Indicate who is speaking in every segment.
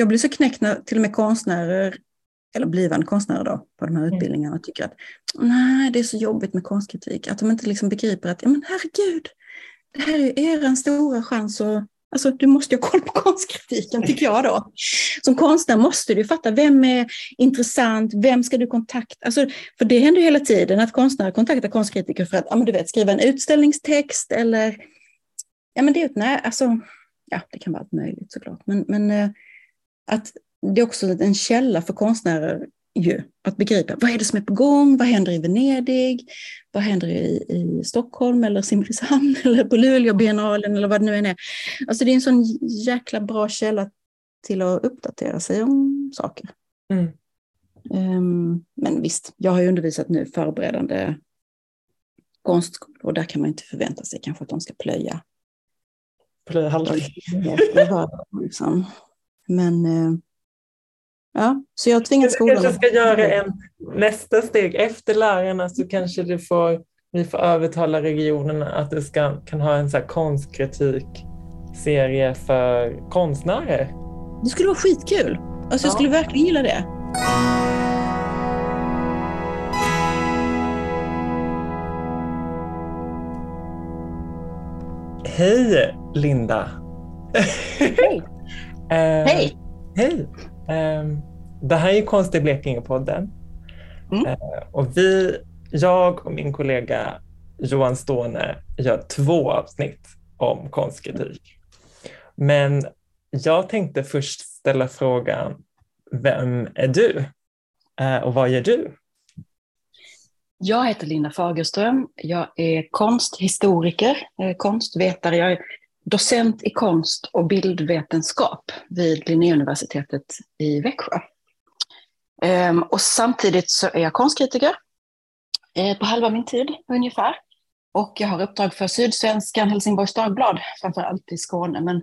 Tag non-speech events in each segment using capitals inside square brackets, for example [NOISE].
Speaker 1: jag blir så knäckt när till och med konstnärer, eller blivande konstnärer då, på de här
Speaker 2: Mm.
Speaker 1: utbildningarna tycker att nej, det är så jobbigt med konstkritik. Att de inte liksom begriper att, ja men herregud, det här är ju er stora chans att Alltså, du måste ju ha koll på konstkritiken, tycker jag då. Som konstnär måste du fatta, vem är intressant, vem ska du kontakta? Alltså, för det händer ju hela tiden att konstnärer kontaktar konstkritiker för att ja, men du vet, skriva en utställningstext eller... Ja, men det är ett nej, alltså, ja, det kan vara allt möjligt såklart. Men, men eh, att det är också en källa för konstnärer ju, att begripa vad är det som är på gång, vad händer i Venedig, vad händer i, i Stockholm eller Simrishamn [LAUGHS] eller på Luleåbiennalen eller vad det nu än är. Alltså det är en sån jäkla bra källa till att uppdatera sig om saker.
Speaker 2: Mm.
Speaker 1: Um, men visst, jag har ju undervisat nu förberedande konstskolor och där kan man inte förvänta sig kanske att de ska plöja.
Speaker 2: Plöja halvtid. [LAUGHS]
Speaker 1: Men uh, ja, så jag har tvingat
Speaker 2: Du
Speaker 1: skolan.
Speaker 2: kanske ska göra en nästa steg efter lärarna så kanske du får, vi får övertala regionerna att du ska, kan ha en så här konstkritik-serie för konstnärer.
Speaker 1: Det skulle vara skitkul. Alltså jag
Speaker 2: Ja.
Speaker 1: skulle verkligen gilla det.
Speaker 2: Hej Linda!
Speaker 1: Hej! [LAUGHS]
Speaker 2: Eh,
Speaker 1: Hej!
Speaker 2: Hej! Ehm, det här är ju Konst i Blekinge-podden.
Speaker 1: Mm.
Speaker 2: Eh, och vi, jag och min kollega Johan Ståhne gör två avsnitt om konstkritik. Men jag tänkte först ställa frågan, vem är du? Eh, och vad gör du?
Speaker 3: Jag heter Linda Fagerström. Jag är konsthistoriker, konstvetare. Jag docent i konst och bildvetenskap vid Linnéuniversitetet i Växjö. Ehm, och samtidigt så är jag konstkritiker eh, på halva min tid ungefär. Och jag har uppdrag för Sydsvenskan, Helsingborgs Dagblad, framför allt i Skåne. Men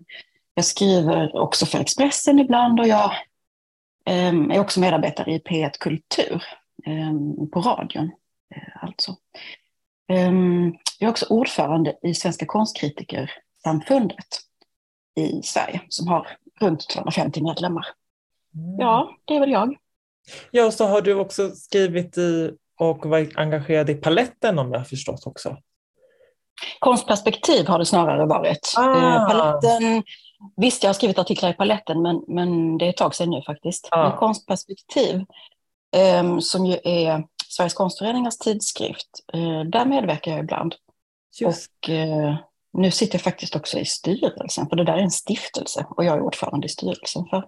Speaker 3: jag skriver också för Expressen ibland och jag ehm, är också medarbetare i P1 Kultur ehm, på radion. Eh, alltså. Jag är också ordförande i Svenska konstkritiker konstkritikersamfundet i Sverige som har runt 250 medlemmar. Ja, det är väl jag.
Speaker 2: Ja, så har du också skrivit i och varit engagerad i Paletten om jag har förstått också.
Speaker 3: Konstperspektiv har det snarare varit.
Speaker 2: Ah.
Speaker 3: Eh, Paletten, visst, jag har skrivit artiklar i Paletten, men, men det är ett tag sedan nu faktiskt.
Speaker 2: Ah.
Speaker 3: Men konstperspektiv, ehm, som ju är Sveriges konstföreningars tidskrift, eh, där medverkar jag ibland.
Speaker 2: Just.
Speaker 3: Och eh, nu sitter jag faktiskt också i styrelsen, för det där är en stiftelse och jag är ordförande i styrelsen för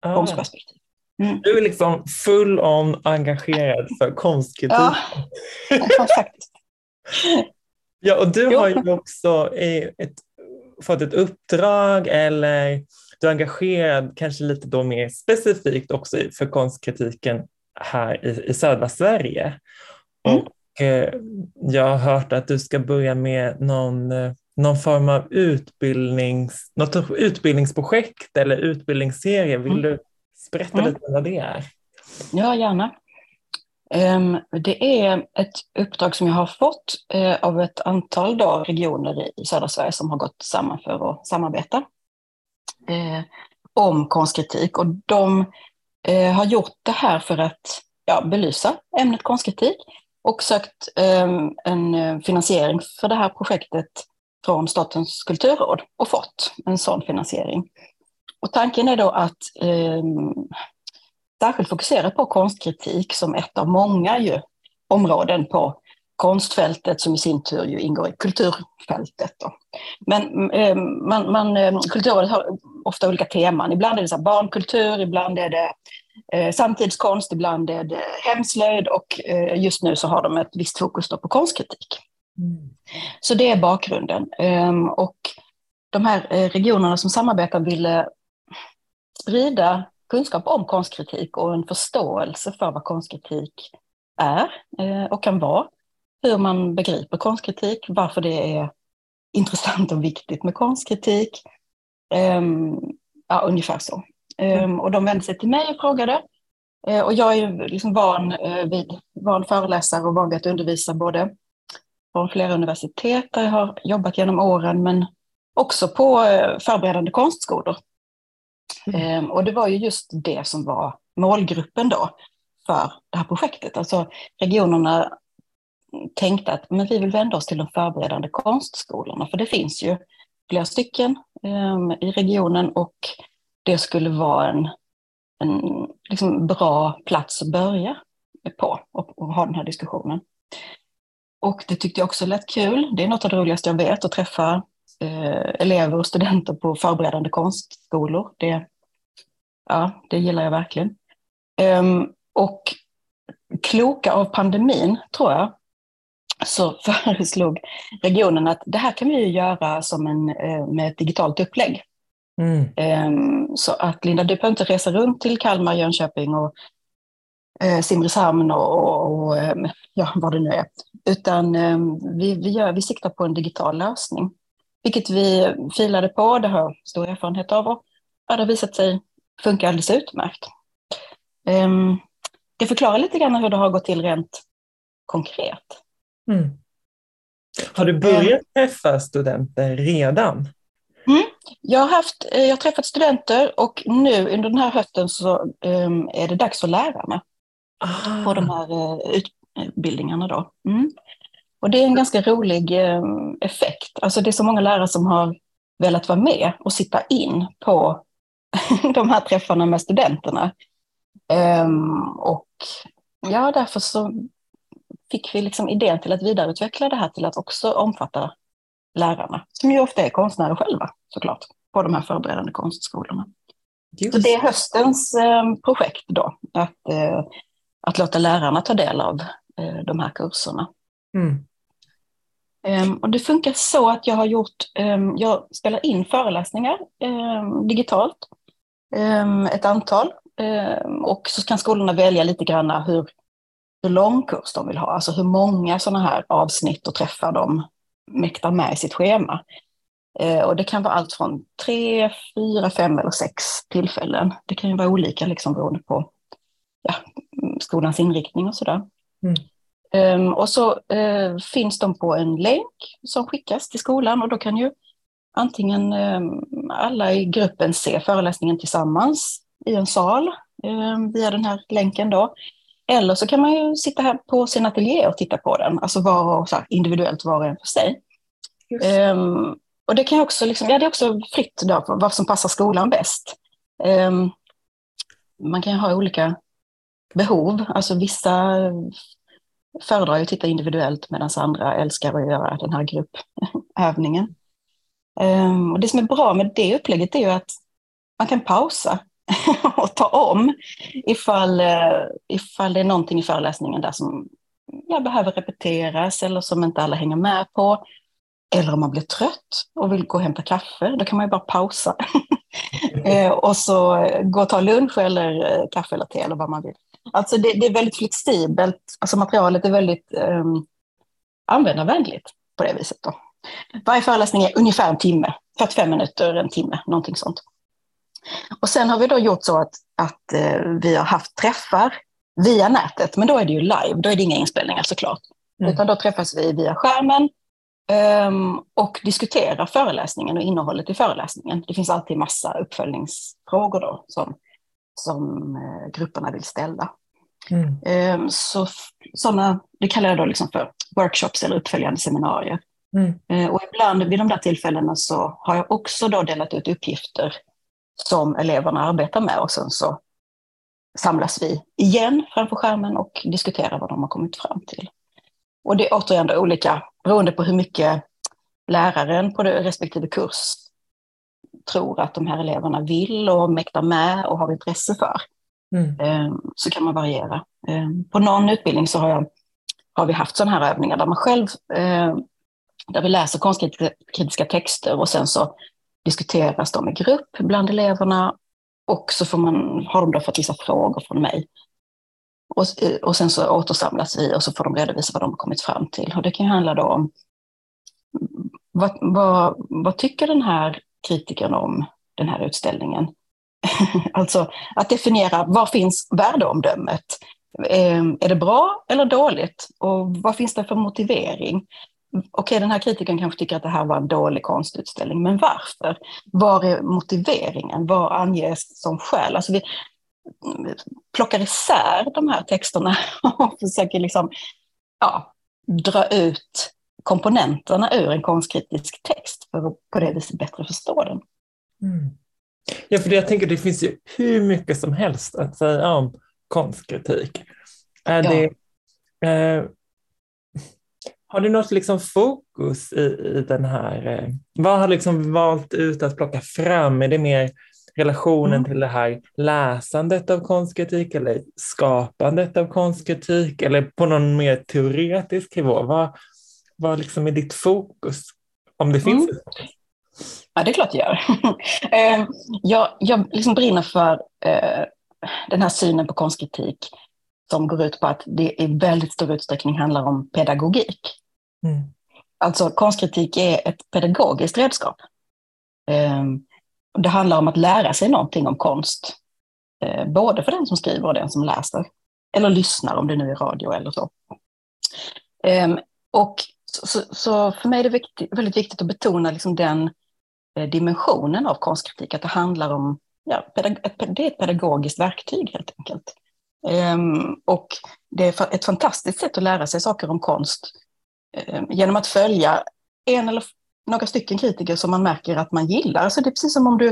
Speaker 2: Ah.
Speaker 3: konstperspektiv. Mm.
Speaker 2: Du är liksom full on engagerad för konstkritik.
Speaker 3: Ja, ja, [LAUGHS] faktiskt.
Speaker 2: Ja, och du
Speaker 3: Jo.
Speaker 2: har ju också ett, fått ett uppdrag eller du är engagerad kanske lite då mer specifikt också för konstkritiken här i, i södra Sverige.
Speaker 3: Mm.
Speaker 2: Och eh, jag har hört att du ska börja med någon, eh, någon form av utbildnings, något utbildningsprojekt eller utbildningsserie. Vill
Speaker 3: Mm.
Speaker 2: du berätta
Speaker 3: Mm.
Speaker 2: lite om vad det är?
Speaker 3: Ja, gärna. Ehm, Det är ett uppdrag som jag har fått eh, av ett antal då regioner i södra Sverige som har gått samman för att samarbeta eh, om konstkritik. Och de eh, har gjort det här för att ja, belysa ämnet konstkritik och sökt ehm, en finansiering för det här projektet från Statens kulturråd och fått en sån finansiering. Och tanken är då att eh, särskilt fokusera på konstkritik som ett av många ju, områden på konstfältet som i sin tur ju ingår i kulturfältet. Då. Men eh, man, man, eh, kulturrådet har ofta olika teman. Ibland är det så barnkultur, ibland är det eh, samtidskonst, ibland är det hemslöjd och eh, just nu så har de ett visst fokus då på konstkritik. Så det är bakgrunden. Ehm, och de här eh, regionerna som samarbetar ville sprida kunskap om konstkritik och en förståelse för vad konstkritik är eh, och kan vara. Hur man begriper konstkritik, varför det är intressant och viktigt med konstkritik. Ehm, ja, ungefär så. Ehm, och de vände sig till mig och frågade. Eh, och jag är ju liksom van, vid, van föreläsare och van vid att undervisa både på flera universitet där jag har jobbat genom åren, men också på eh, förberedande konstskolor. Mm. Och det var ju just det som var målgruppen då för det här projektet. Alltså regionerna tänkte att men vi vill vända oss till de förberedande konstskolorna, för det finns ju flera stycken um, i regionen och det skulle vara en, en liksom bra plats att börja på och, och, ha den här diskussionen. Och det tyckte jag också lät kul. Det är något av det roligaste jag vet, att träffa eh, elever och studenter på förberedande konstskolor. Det, ja, det gillar jag verkligen. Um, och kloka av pandemin, tror jag, så [LAUGHS] föreslog regionen att det här kan vi ju göra som en, eh, med ett digitalt upplägg. Mm. Um, så att Linda, du behöver inte resa runt till Kalmar, Jönköping och eh, Simrishamn och, och, ehm, ja, vad det nu är. Utan eh, vi, vi, gör, vi siktar på en digital lösning. Vilket vi filade på, det har jag stor erfarenhet av och det har visat sig funka alldeles utmärkt. Um, det förklarar lite grann hur det har gått till rent konkret. Mm.
Speaker 2: Har du börjat träffa studenter redan?
Speaker 3: Mm. Jag, har haft, eh, jag har träffat studenter och nu under den här hösten så um, är det dags för lärarna ah. på de här uh, utbildningarna. Då. Mm. Och det är en ganska rolig um, effekt. Alltså det är så många lärare som har velat vara med och sitta in på [LAUGHS] de här träffarna med studenterna. Um, och ja, därför så fick vi liksom idén till att vidareutveckla det här till att också omfatta lärarna, som ju ofta är konstnärer själva såklart, på de här förberedande konstskolorna. Just. Så det är höstens eh, projekt då, att, eh, att låta lärarna ta del av eh, de här kurserna. Mm. Um, och det funkar så att jag har gjort, um, jag spelar in föreläsningar um, digitalt, ett antal, och så kan skolorna välja lite grann hur, hur lång kurs de vill ha, alltså hur många sådana här avsnitt och träffar de mäktar med i sitt schema. Och det kan vara allt från tre, fyra, fem eller sex tillfällen. Det kan ju vara olika liksom beroende på ja, skolans inriktning och sådär. Mm. Um, och så uh, finns de på en länk som skickas till skolan och då kan ju antingen um, alla i gruppen se föreläsningen tillsammans i en sal um, via den här länken då. Eller så kan man ju sitta här på sin ateljé och titta på den, alltså var och så individuellt var och en för sig. Och det kan också, liksom, ja, det är också fritt då, vad som passar skolan bäst. Man kan ju ha olika behov, alltså vissa föredrar att titta individuellt medan andra älskar att göra den här gruppövningen. Um, och det som är bra med det upplägget är ju att man kan pausa [LAUGHS] och ta om ifall, eh, ifall det är någonting i föreläsningen där som ja, behöver repeteras eller som inte alla hänger med på. Eller om man blir trött och vill gå och hämta kaffe, då kan man ju bara pausa. [LAUGHS] Eh, och så gå och ta lunch eller eh, kaffe eller te eller vad man vill. Alltså det, det är väldigt flexibelt, alltså materialet är väldigt um, användarvänligt på det viset. Då. Varje föreläsning är ungefär en timme, 45 minuter, en timme, någonting sånt. Och sen har vi då gjort så att, att eh, vi har haft träffar via nätet, men då är det ju live, då är det inga inspelningar såklart. Mm. Utan då träffas vi via skärmen um, och diskuterar föreläsningen och innehållet i föreläsningen. Det finns alltid massa uppföljningsfrågor då som, som uh, grupperna vill ställa. Mm. Um, så sådana, det kallar jag då liksom för workshops eller uppföljande seminarier. Mm. Uh, och ibland vid de där tillfällena så har jag också då delat ut uppgifter som eleverna arbetar med och sen så samlas vi igen framför skärmen och diskuterar vad de har kommit fram till. Och det är återigen då olika beroende på hur mycket läraren på respektive kurs tror att de här eleverna vill och mäktar med och har intresse för. Mm. Ehm, så kan man variera. Ehm, på någon utbildning så har, jag, har vi haft sådana här övningar där man själv, ehm, där vi läser konstkritiska texter och sen så diskuteras de i grupp bland eleverna och så får man, har de då fått vissa frågor från mig. Och, och sen så återsamlas vi och så får de redovisa vad de har kommit fram till. Och det kan handla då om vad, vad, vad tycker den här kritikern om den här utställningen? [LAUGHS] alltså att definiera var finns värdeomdömet? Ehm, är det bra eller dåligt? Och vad finns det för motivering? okay, den här kritiken kanske tycker att det här var en dålig konstutställning, men varför? Var är motiveringen? Vad anges som skäl? Alltså vi plockar isär de här texterna [LAUGHS] och försöker liksom, ja, dra ut komponenterna ur en konstkritisk text för att på det viset bättre förstå den.
Speaker 2: Mm. Ja, för jag tänker det finns ju hur mycket som helst att säga om konstkritik. Är ja. det, eh, har du något liksom fokus i, i den här, eh, vad har liksom valt ut att plocka fram? Är det mer relationen mm. till det här läsandet av konstkritik eller skapandet av konstkritik eller på någon mer teoretisk nivå? Vad, vad liksom är ditt fokus? Om det finns mm.
Speaker 3: Ja, det är klart det gör. [LAUGHS] Ehm, jag, jag liksom brinner för uh, den här synen på konstkritik som går ut på att det i väldigt stor utsträckning handlar om pedagogik. Mm. Alltså konstkritik är ett pedagogiskt redskap. Um, det handlar om att lära sig någonting om konst, uh, både för den som skriver och den som läser. Eller lyssnar om det nu är radio eller så. Um, och så, så, för mig är det viktigt, väldigt viktigt att betona liksom den eh, dimensionen av konstkritik, att det handlar om, ja, det är ett pedagogiskt verktyg helt enkelt. Um, och det är ett fantastiskt sätt att lära sig saker om konst um, genom att följa en eller några stycken kritiker som man märker att man gillar. Alltså det är precis som om du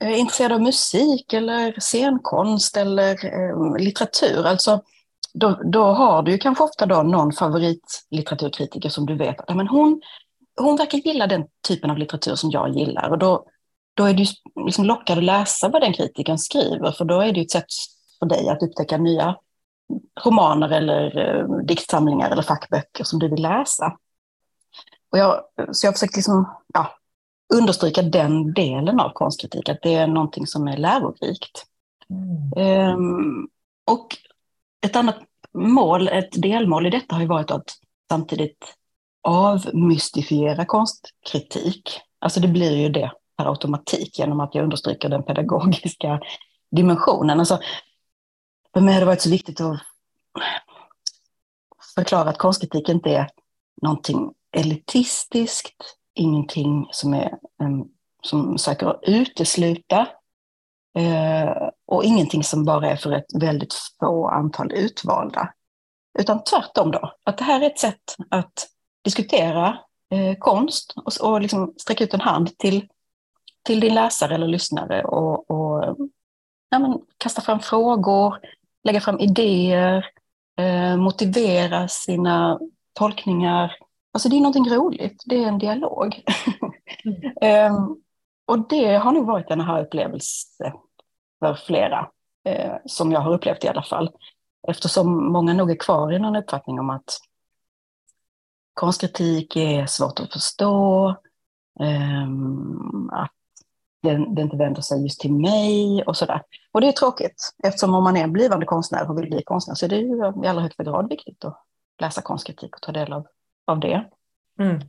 Speaker 3: eh, är intresserad av musik eller scenkonst eller um, litteratur. Alltså då, då har du kanske ofta då någon favoritlitteraturkritiker som du vet att men hon, hon verkar gilla den typen av litteratur som jag gillar. Och då, då är du liksom lockad att läsa vad den kritikern skriver, för då är det ett sätt för dig att upptäcka nya romaner eller eh, diktsamlingar eller fackböcker som du vill läsa. Och jag, så jag har försökt liksom, ja, understryka den delen av konstkritik, att det är någonting som är lärorikt. Mm. Um, och ett annat mål, ett delmål i detta har ju varit att samtidigt avmystifiera konstkritik. Alltså det blir ju det per automatik genom att jag understryker den pedagogiska dimensionen. Alltså, för mig har det varit så viktigt att förklara att konstkritik inte är någonting elitistiskt, ingenting som, är, som söker utesluta eh, och ingenting som bara är för ett väldigt få antal utvalda. Utan tvärtom då, att det här är ett sätt att diskutera eh, konst och, och liksom sträcka ut en hand till, till din läsare eller lyssnare och, och ja, men, kasta fram frågor, lägga fram idéer, eh, motivera sina tolkningar. Alltså det är någonting roligt, det är en dialog. Mm. um, [LAUGHS] Och det har nog varit en aha-upplevelse för flera, eh, som jag har upplevt i alla fall. Eftersom många nog är kvar i någon uppfattning om att konstkritik är svårt att förstå, eh, att det, det, inte vänder sig just till mig och sådär. Och det är tråkigt, eftersom om man är blivande konstnär och vill bli konstnär så är det ju i allra högsta grad viktigt att läsa konstkritik och ta del av, av det. Mm.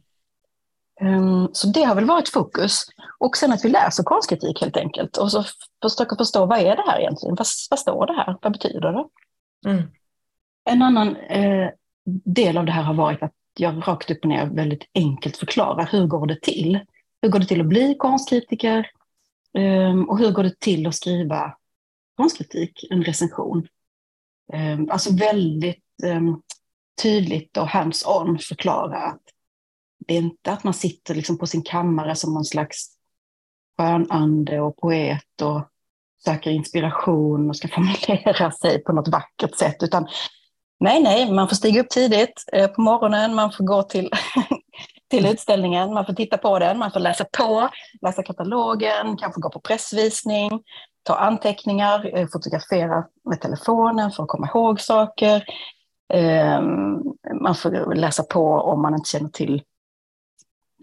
Speaker 3: Um, så det har väl varit fokus. Och sen att vi läser konstkritik helt enkelt och så försöker förstå vad är det här egentligen? Vad, vad står det här? Vad betyder det? Mm. En annan eh, del av det här har varit att jag rakt upp och ner väldigt enkelt förklarar hur går det till? Hur går det till att bli konstkritiker? Um, och hur går det till att skriva konstkritik, en recension? Um, alltså väldigt um, tydligt och hands-on förklara att det är inte att man sitter liksom på sin kammare som någon slags skönande och poet och söker inspiration och ska [LAUGHS] formulera sig på något vackert sätt, utan nej, nej, man får stiga upp tidigt eh, på morgonen, man får gå till, [LAUGHS] till utställningen, man får titta på den, man får läsa på, läsa katalogen, kanske gå på pressvisning, ta anteckningar, eh, fotografera med telefonen för att komma ihåg saker. Ehm, man får läsa på om man inte känner till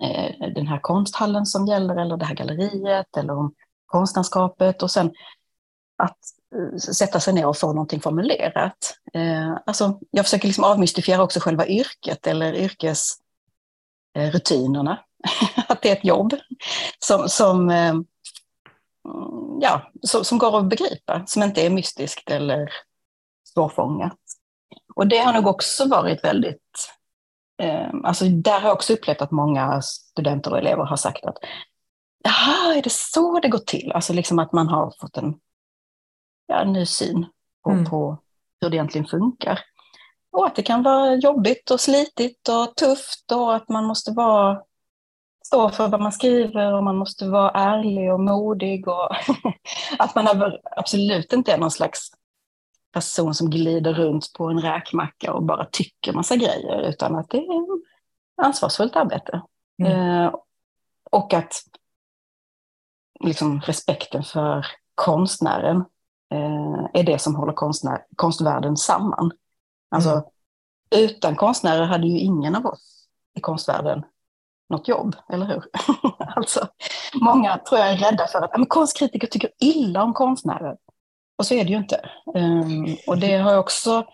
Speaker 3: Eh, den här konsthallen som gäller eller det här galleriet eller om konstnärskapet och sen att eh, sätta sig ner och få någonting formulerat. Eh, alltså, jag försöker liksom avmystifiera också själva yrket eller yrkesrutinerna. [LAUGHS] att det är ett jobb som, som, mm, ja, som, går att begripa, som inte är mystiskt eller svårfångat. Och det har nog också varit väldigt alltså där har jag också upplevt att många studenter och elever har sagt att Jaha, är det så det går till? Alltså liksom att man har fått en, ja, ny syn på, mm. på hur det egentligen funkar. Och att det kan vara jobbigt och slitigt och tufft och att man måste vara, stå för vad man skriver och man måste vara ärlig och modig och [LAUGHS] att man absolut inte är någon slags person som glider runt på en räkmacka och bara tycker massa grejer utan att det är ansvarsfullt arbete. Mm. Eh, och att liksom respekten för konstnären eh, är det som håller konstnär, konstvärlden samman. Alltså, mm. Utan konstnärer hade ju ingen av oss i konstvärlden något jobb, eller hur? [LAUGHS] alltså, många tror jag är rädda för att men konstkritiker tycker illa om konstnärer. Och så är det ju inte. Um, och det har jag också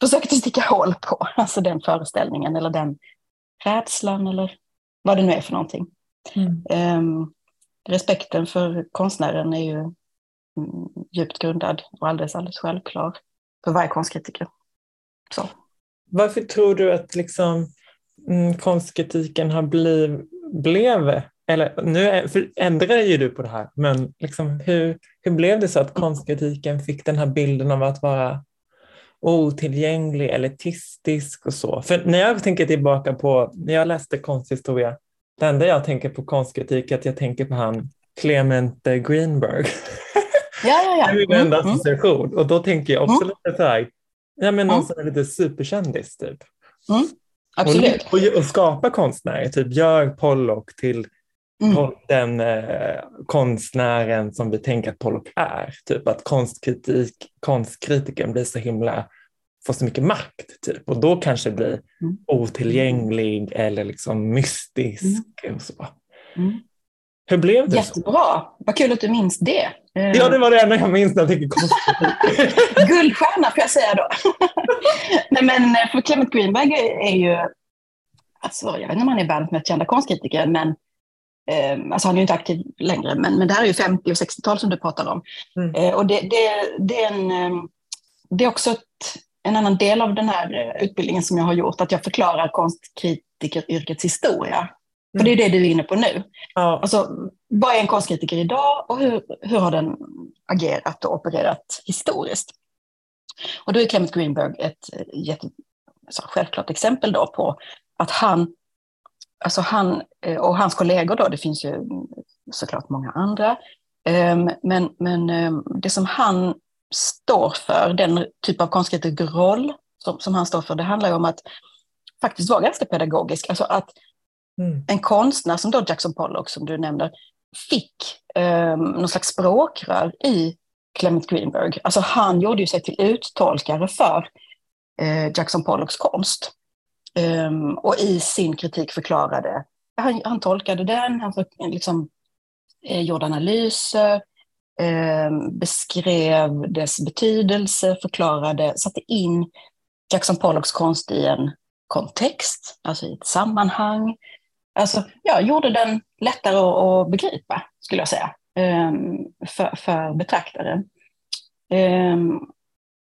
Speaker 3: försökt att sticka hål på, [LAUGHS] alltså den föreställningen eller den rädslan eller vad det nu är för någonting. Mm. Um, respekten för konstnären är ju mm, djupt grundad och alldeles, alldeles självklar för varje konstkritiker. Så.
Speaker 2: Varför tror du att liksom, mm, konstkritiken har bliv, blev, eller nu ändrar ju du på det här, men liksom, hur, hur blev det så att konstkritiken fick den här bilden av att vara otillgänglig, elitistisk och så? För när jag tänker tillbaka på, när jag läste konsthistoria, det enda jag tänker på konstkritik är att jag tänker på han Clement Greenberg. [LAUGHS]
Speaker 3: Ja, ja, ja. [LAUGHS]
Speaker 2: det är min enda mm, association. Och då tänker jag också mm. lite så här, ja, men någon mm. som är lite superkändis typ.
Speaker 3: Mm. Absolut.
Speaker 2: Och, och, och, skapa konstnärer, typ gör Pollock till mm. den eh, konstnären som vi tänker att Pollock är. Typ att konstkritik, konstkritiken blir så himla får så mycket makt typ. och då kanske blir mm. otillgänglig eller liksom mystisk. Mm. Och så. Mm. Hur blev det
Speaker 3: Jättebra, så? vad kul att du minns det.
Speaker 2: Ja, det var det enda jag minns när jag tänker konstigt. [LAUGHS]
Speaker 3: Guldstjärna får jag säga då. [LAUGHS] Nej, men eh, för Clement Greenberg är ju, alltså, jag vet inte om han är världens mest kända konstkritiker, men eh, alltså han är ju inte aktiv längre, men, men det här är ju 50 och 60-tal som du pratar om. Mm. Eh, och det, det, det, är en, eh, det är också ett en annan del av den här eh, utbildningen som jag har gjort, att jag förklarar konstkritikeryrkets historia. Mm. För det är det du är inne på nu. Ja. Alltså, vad är en konstkritiker idag och hur, hur har den agerat och opererat historiskt? Och då är Clement Greenberg ett eh, jätte, så självklart exempel då på att han, alltså han eh, och hans kollegor då, det finns ju såklart många andra, ehm, men, men ehm, det som han står för, den typ av konstkritikerroll som, som han står för, det handlar ju om att faktiskt vara ganska pedagogisk. Alltså att mm. en konstnär som då Jackson Pollock, som du nämner, fick eh, någon slags språkrör i Clement Greenberg. Alltså han gjorde ju sig till uttolkare för eh, Jackson Pollocks konst. Um, och i sin kritik förklarade, han, han tolkade den, han liksom, eh, gjorde analyser, eh, beskrev dess betydelse, förklarade, satte in Jackson Pollocks konst i en kontext, alltså i ett sammanhang. Alltså, ja, gjorde den lättare att begripa, skulle jag säga, um, för, för betraktaren. Um,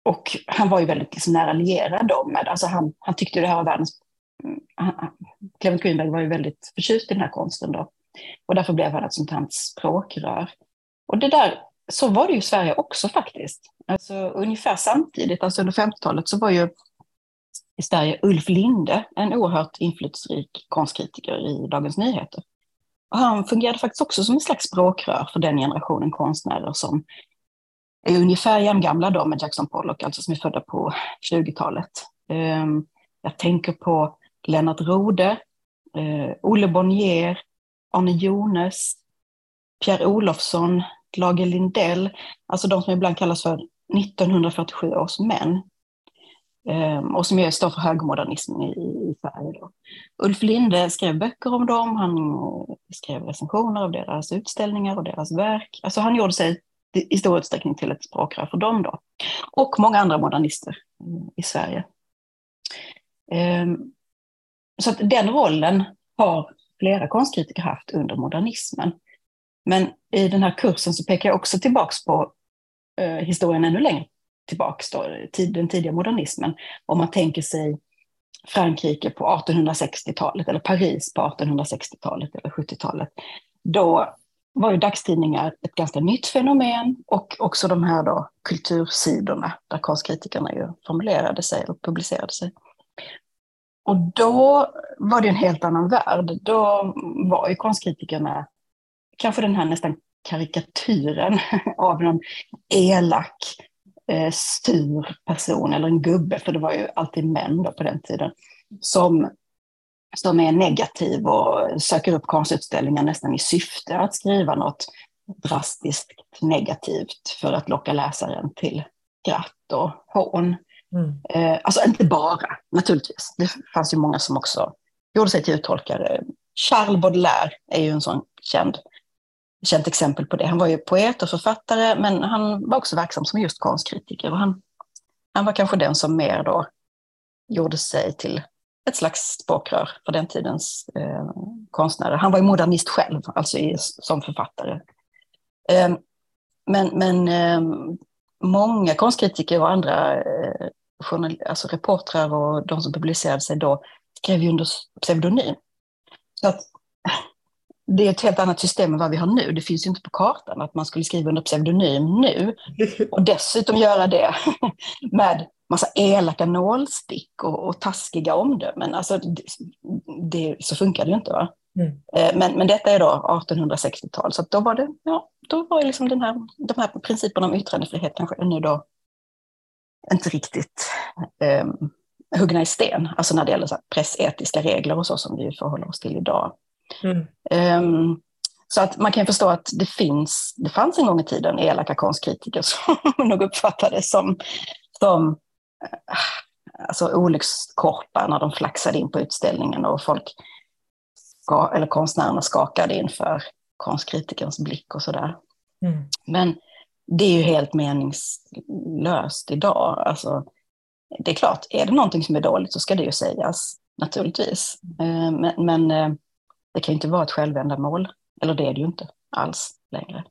Speaker 3: och han var ju väldigt liksom, nära lierad då med, alltså han, han tyckte det här var världens... Han, Clement Greenberg var ju väldigt förtjust i den här konsten då. Och därför blev han ett sånt här språkrör. Och det där, så var det ju i Sverige också faktiskt. Alltså ungefär samtidigt, alltså under 50-talet, så var ju i Sverige Ulf Linde en oerhört inflytelserik konstkritiker i Dagens Nyheter. Och han fungerade faktiskt också som en slags språkrör för den generationen konstnärer som är ungefär jämngamla då med Jackson Pollock, alltså som är födda på 20-talet. Ehm, jag tänker på Lennart Rode, eh, Olle Bonnier, Arne Jones, Pierre Olofsson, Lage Lindell, alltså de som ibland kallas för 1947 års män. Ehm, och som står för högmodernismen i, i Sverige. Då. Ulf Linde skrev böcker om dem, han eh, skrev recensioner av deras utställningar och deras verk. Alltså han gjorde sig i stor utsträckning till ett språkrör för dem då. Och många andra modernister eh, i Sverige. Ehm, så att den rollen har flera konstkritiker haft under modernismen. Men i den här kursen så pekar jag också tillbaks på eh, historien ännu längre tillbaks, då, den tidiga modernismen. Om man tänker sig Frankrike på 1860-talet eller Paris på 1860-talet eller 70-talet. Då var ju dagstidningar ett ganska nytt fenomen och också de här då kultursidorna där konstkritikerna ju formulerade sig och publicerade sig. Och då var det en helt annan värld. Då var ju konstkritikerna kanske den här nästan karikatyren [LAUGHS] av någon elak, eh, sur person eller en gubbe, för det var ju alltid män då på den tiden, som, som är negativ och söker upp konstutställningar nästan i syfte att skriva något drastiskt negativt för att locka läsaren till skratt och hån. Mm. Eh, alltså inte bara, naturligtvis. Det fanns ju många som också gjorde sig till uttolkare. Charles Baudelaire är ju en sån känd, känt exempel på det. Han var ju poet och författare, men han var också verksam som just konstkritiker. Och han, han var kanske den som mer då gjorde sig till ett slags språkrör för den tidens eh, konstnärer. Han var ju modernist själv, alltså i, som författare. Eh, men men eh, många konstkritiker och andra eh, journal, alltså reportrar och de som publicerade sig då skrev ju under pseudonym. Så att, det är ett helt annat system än vad vi har nu. Det finns ju inte på kartan att man skulle skriva under pseudonym nu och dessutom göra det [LAUGHS] med massa elaka nålstick och, och taskiga omdömen. Alltså, det, det, så funkar det ju inte. Va? Mm. Eh, men, men detta är då 1860-tal, så då var det, ja, då var liksom den här, de här principerna om yttrandefrihet kanske ännu då inte riktigt eh, huggna i sten, alltså när det gäller pressetiska regler och så som vi förhåller oss till idag. Mm. Um, så att man kan förstå att det finns, det fanns en gång i tiden elaka konstkritiker [LAUGHS] som nog uppfattades som, som eh, alltså olyckskorpar när de flaxade in på utställningen och folk, ska, eller konstnärerna skakade inför konstkritikerns blick och sådär. Mm. Men det är ju helt meningslöst idag. Alltså, det är klart, är det någonting som är dåligt så ska det ju sägas, naturligtvis. Eh, men, men eh, det kan ju inte vara ett självändamål, eller det är det ju inte alls längre.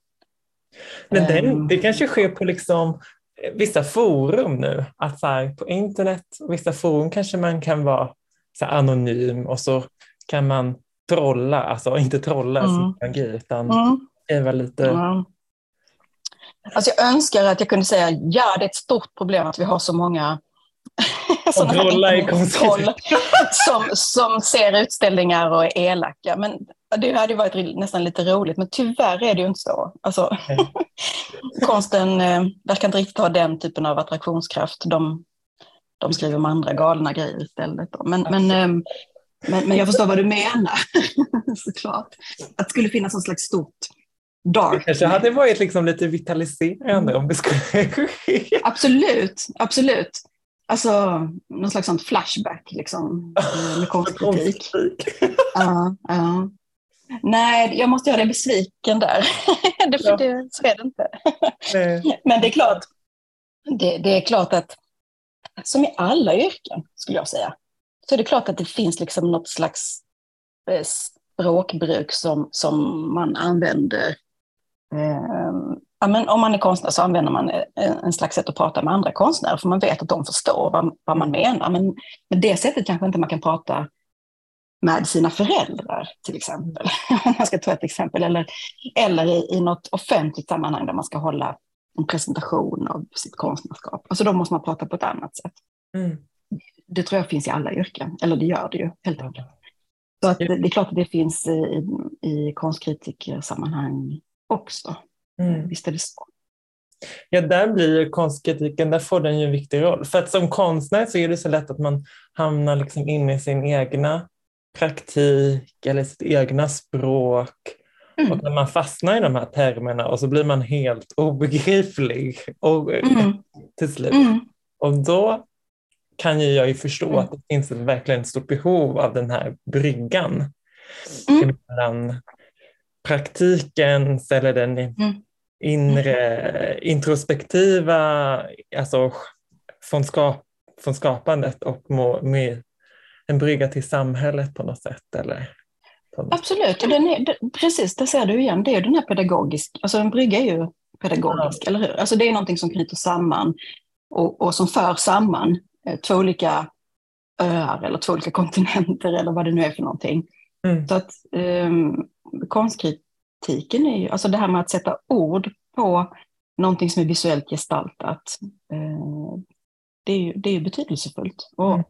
Speaker 2: Men det, ehm. det kanske sker på liksom eh, vissa forum nu, att så här, på internet, vissa forum kanske man kan vara så anonym och så kan man trolla, alltså inte trolla mm. som magi, utan mm. skriva lite mm.
Speaker 3: Alltså jag önskar att jag kunde säga ja, det är ett stort problem att vi har så många [LAUGHS]
Speaker 2: sådana
Speaker 3: som, som ser utställningar och är elaka. Men det hade varit nästan lite roligt, men tyvärr är det ju inte så. Alltså, [LAUGHS] konsten eh, verkar inte riktigt ha den typen av attraktionskraft. De, de skriver om andra galna grejer istället. Men, men, eh, men, men jag förstår vad du menar, [LAUGHS] såklart. Att det skulle finnas något slags stort dark. Det
Speaker 2: kanske hade varit liksom lite vitaliserande om det skulle ske.
Speaker 3: Absolut, absolut. Alltså någon slags sån flashback liksom, med [LAUGHS] konstkritik. ja, ja. Nej, jag måste göra dig besviken där. [LAUGHS] det, ja. det, så är det inte. Men det är klart, det, det, är klart att som i alla yrken, skulle jag säga, så är det klart att det finns liksom något slags eh, språkbruk som, som man använder Eh, ja, men om man är konstnär så använder man eh, en slags sätt att prata med andra konstnärer, för man vet att de förstår vad, vad man menar. Men med det sättet kanske inte man kan prata med sina föräldrar, till exempel. [LAUGHS] Om man ska ta ett exempel. Eller, eller i, i något offentligt sammanhang där man ska hålla en presentation av sitt konstnärskap. Alltså då måste man prata på ett annat sätt. Mm. Det tror jag finns i alla yrken, eller det gör det ju helt enkelt. Så att det, det är klart att det finns i, i konstkritikersammanhang också. Mm. Visst är det så.
Speaker 2: Ja, där blir konstkritiken, där får den ju en viktig roll. För att som konstnär så är det så lätt att man hamnar liksom in i sin egna praktik eller sitt egna språk. Mm. Och när man fastnar i de här termerna och så blir man helt obegriplig och, mm. till slut. Mm. Och då kan ju jag ju förstå mm. att det finns ett verkligen stort behov av den här bryggan mm. mellan praktikens eller den mm. Inre introspektiva, alltså från, skap, från skapandet och med en brygga till samhället på något sätt? Eller?
Speaker 3: Något Absolut, och den är, precis, det ser du igen, det är den här pedagogisk, alltså en brygga är ju pedagogisk, ja. eller hur? Alltså det är någonting som knyter samman och, och som för samman eh, två olika öar eller två olika [LAUGHS] kontinenter eller vad det nu är för någonting. Mm. Så att um, konstkritiken är ju, alltså det här med att sätta ord på någonting som är visuellt gestaltat, uh, det är ju det är betydelsefullt. Och mm.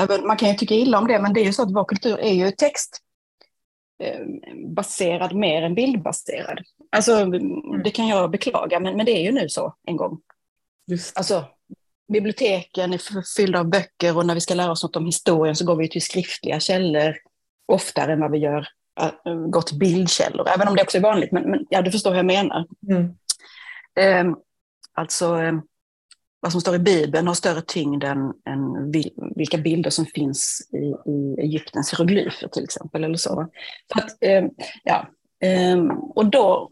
Speaker 3: även, man kan ju tycka illa om det, men det är ju så att vår kultur är ju textbaserad uh, mer än bildbaserad. Alltså, mm. det kan jag beklaga, men, men det är ju nu så en gång. Just. Alltså, biblioteken är fyllda av böcker och när vi ska lära oss något om historien så går vi till skriftliga källor oftare än vad vi gör, äh, till bildkällor, även om det också är vanligt, men, men ja, du förstår vad jag menar. Mm. Eh, alltså, eh, vad som står i Bibeln har större tyngd än, än vilka bilder som finns i, i Egyptens hieroglyfer till exempel. Eller så. så att, eh, ja, ehm, och då,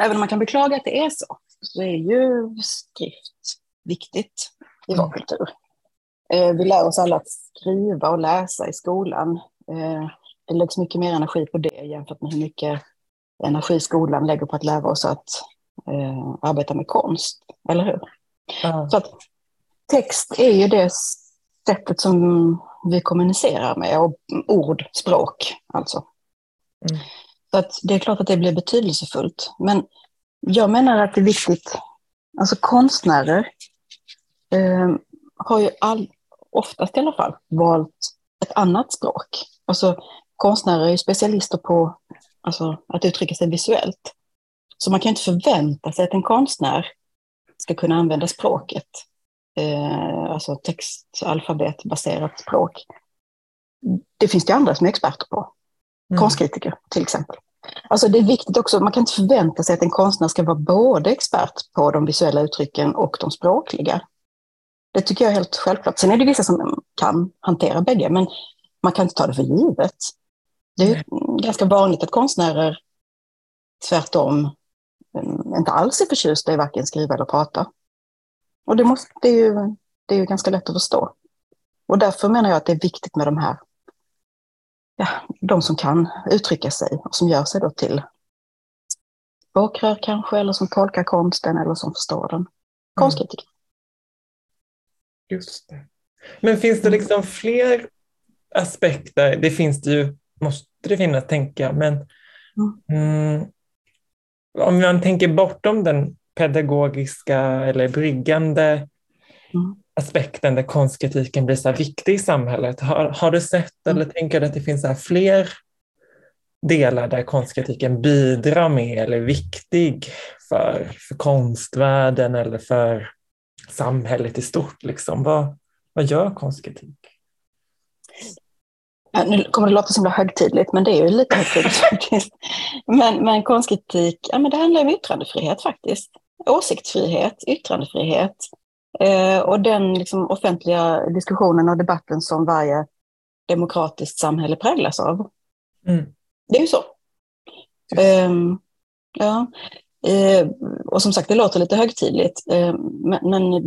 Speaker 3: även om man kan beklaga att det är så, så är ju skrift viktigt i vår mm. kultur. Eh, vi lär oss alla att skriva och läsa i skolan. Det läggs mycket mer energi på det jämfört med hur mycket energi skolan lägger på att lära oss att eh, arbeta med konst, eller hur? Mm. Så att text är ju det sättet som vi kommunicerar med, och ord, språk alltså. Mm. Så att det är klart att det blir betydelsefullt, men jag menar att det är viktigt, alltså konstnärer eh, har ju all, oftast i alla fall valt ett annat språk. Alltså, konstnärer är ju specialister på alltså, att uttrycka sig visuellt. Så man kan inte förvänta sig att en konstnär ska kunna använda språket, eh, alltså text, alfabetbaserat språk. Det finns det andra som är experter på. Mm. Konstkritiker till exempel. Alltså det är viktigt också, man kan inte förvänta sig att en konstnär ska vara både expert på de visuella uttrycken och de språkliga. Det tycker jag är helt självklart. Sen är det vissa som kan hantera bägge, men man kan inte ta det för givet. Det är ganska vanligt att konstnärer tvärtom mm, inte alls är förtjusta i varken skriva eller prata. Och det, måste, det, är ju, det är ju ganska lätt att förstå. Och därför menar jag att det är viktigt med de här, ja, de som kan uttrycka sig och som gör sig då till språkrör kanske, eller som tolkar konsten eller som förstår den. Konstkritiker.
Speaker 2: Just det. Men finns det mm. liksom fler aspekter? Det finns det ju, måste det finnas, tänka, men mm. mm, om man tänker bortom den pedagogiska eller bryggande mm. aspekten där konstkritiken blir så viktig i samhället. Har, har du sett eller mm. tänker du att det finns så fler delar där konstkritiken bidrar med eller är viktig för, för konstvärlden eller för samhället i stort? Liksom? Vad, vad gör konstkritik?
Speaker 3: Ja, nu kommer det låta så himla högtidligt, men det är ju lite högtidligt [LAUGHS] faktiskt. Men, men konstkritik, ja, men det handlar om yttrandefrihet faktiskt. Åsiktsfrihet, yttrandefrihet eh, och den liksom, offentliga diskussionen och debatten som varje demokratiskt samhälle präglas av. Mm. Det är ju så. Um, ja. Eh, och som sagt, det låter lite högtidligt, eh, men, men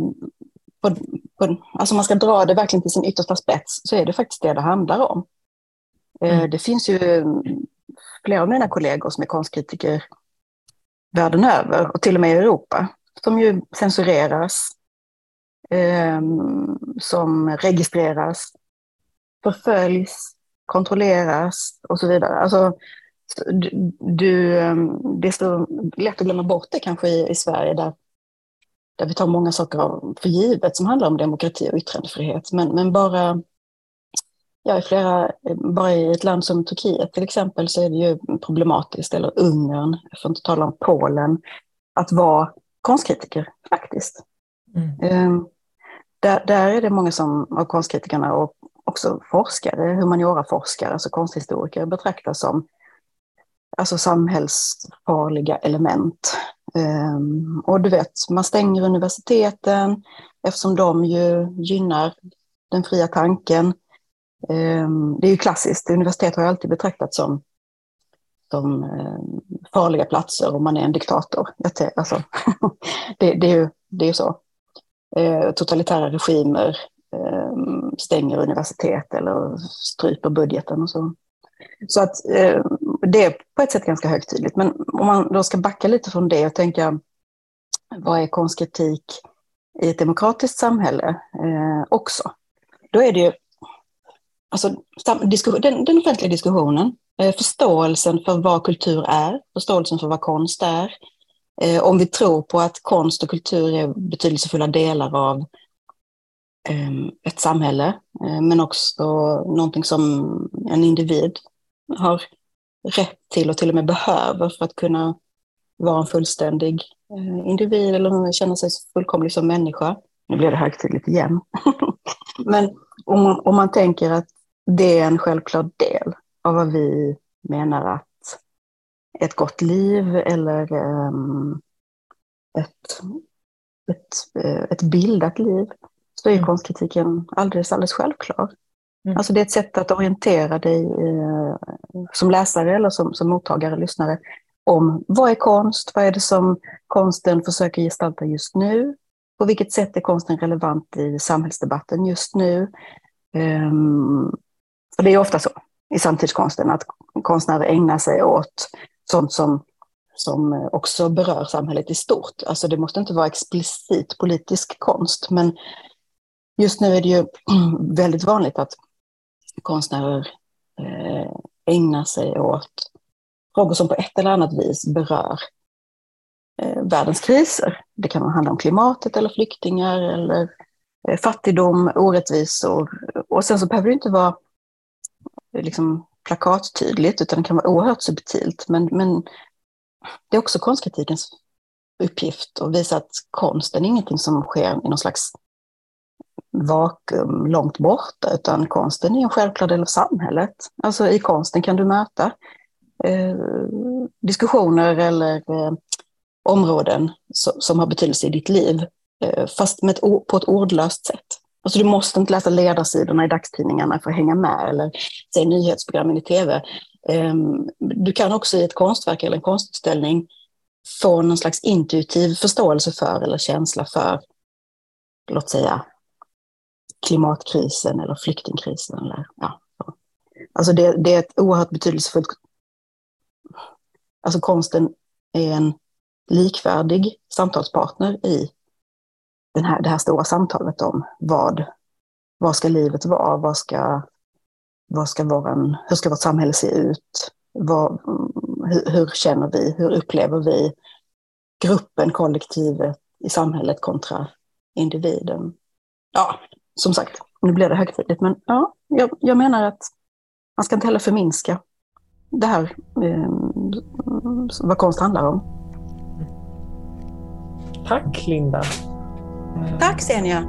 Speaker 3: på, på, alltså man ska dra det verkligen till sin yttersta spets så är det faktiskt det det handlar om. Eh, mm. Det finns ju flera av mina kollegor som är konstkritiker världen över och till och med i Europa som ju censureras, eh, som registreras, förföljs, kontrolleras och så vidare. Alltså, du, ehm, det är så lätt att glömma bort det kanske i, i Sverige där, där vi tar många saker för givet som handlar om demokrati och yttrandefrihet. Men, men bara, ja, i flera, bara i ett land som Turkiet till exempel så är det ju problematiskt, eller Ungern, jag får inte tala om Polen, att vara konstkritiker faktiskt. Mm. Um, där, där är det många som, av konstkritikerna och också forskare, humanioraforskare, alltså konsthistoriker betraktas som alltså samhällsfarliga element. Um, och du vet, man stänger universiteten eftersom de ju gynnar den fria tanken. Ehm, det är ju klassiskt, universitet har ju alltid betraktats som, som ehm, farliga platser om man är en diktator. Alltså, [LAUGHS] det, det, är ju, det är ju så. Ehm, totalitära regimer stänger universitet eller stryper budgeten och så. Så att det är på ett sätt ganska högtidligt. Men om man då ska backa lite från det och tänka vad är konstkritik i ett demokratiskt samhälle eh, också? Då är det ju, alltså, den, den offentliga diskussionen, eh, förståelsen för vad kultur är, förståelsen för vad konst är. Eh, om vi tror på att konst och kultur är betydelsefulla delar av ehm, ett samhälle, eh, men också någonting som en individ har rätt till och till och med behöver för att kunna vara en fullständig individ eller känna sig fullkomlig som människa. Nu blir det högtidligt igen. [LAUGHS] men om man, om man tänker att det är en självklar del av vad vi menar att ett gott liv eller um, ett, ett, eh, ett bildat liv, så är mm. konstkritiken alldeles, alldeles självklar. Mm. Alltså det är ett sätt att orientera dig eh, som läsare eller som, som mottagare, lyssnare, om vad är konst, vad är det som konsten försöker gestalta just nu, på vilket sätt är konsten relevant i samhällsdebatten just nu? Um, för det är ofta så i samtidskonsten att konstnärer ägnar sig åt sånt som, som också berör samhället i stort. Alltså det måste inte vara explicit politisk konst, men just nu är det ju [CLEARS THROAT] väldigt vanligt att konstnärer eh, ägnar sig åt frågor som på ett eller annat vis berör eh, världens kriser. Det kan handla om klimatet eller flyktingar eller eh, fattigdom, orättvisor. Och sen så behöver det inte vara liksom plakattydligt, utan det kan vara oerhört subtilt. Men, men det är också konstkritikens uppgift att visa att konsten är ingenting som sker i någon slags vakuum långt borta, utan konsten är en självklar del av samhället. Alltså i konsten kan du möta eh, diskussioner eller eh, områden som, som har betydelse i ditt liv, eh, fast med ett, på ett ordlöst sätt. Alltså du måste inte läsa ledarsidorna i dagstidningarna för att hänga med eller se nyhetsprogrammen i tv. Ehm, du kan också i ett konstverk eller en konstutställning få någon slags intuitiv förståelse för eller känsla för, låt säga, klimatkrisen eller flyktingkrisen. Eller, ja. Alltså det, det är ett oerhört betydelsefullt... Alltså konsten är en likvärdig samtalspartner i den här, det här stora samtalet om vad, vad ska livet vara, vad ska, vad ska våran, hur ska vårt samhälle se ut, vad, hur, hur känner vi, hur upplever vi gruppen, kollektivet i samhället kontra individen. Ja, som sagt, nu blir det högtidligt, men ja, jag, jag menar att man ska inte heller förminska det här, eh, vad konst handlar om.
Speaker 2: Tack Linda.
Speaker 1: Tack Senja.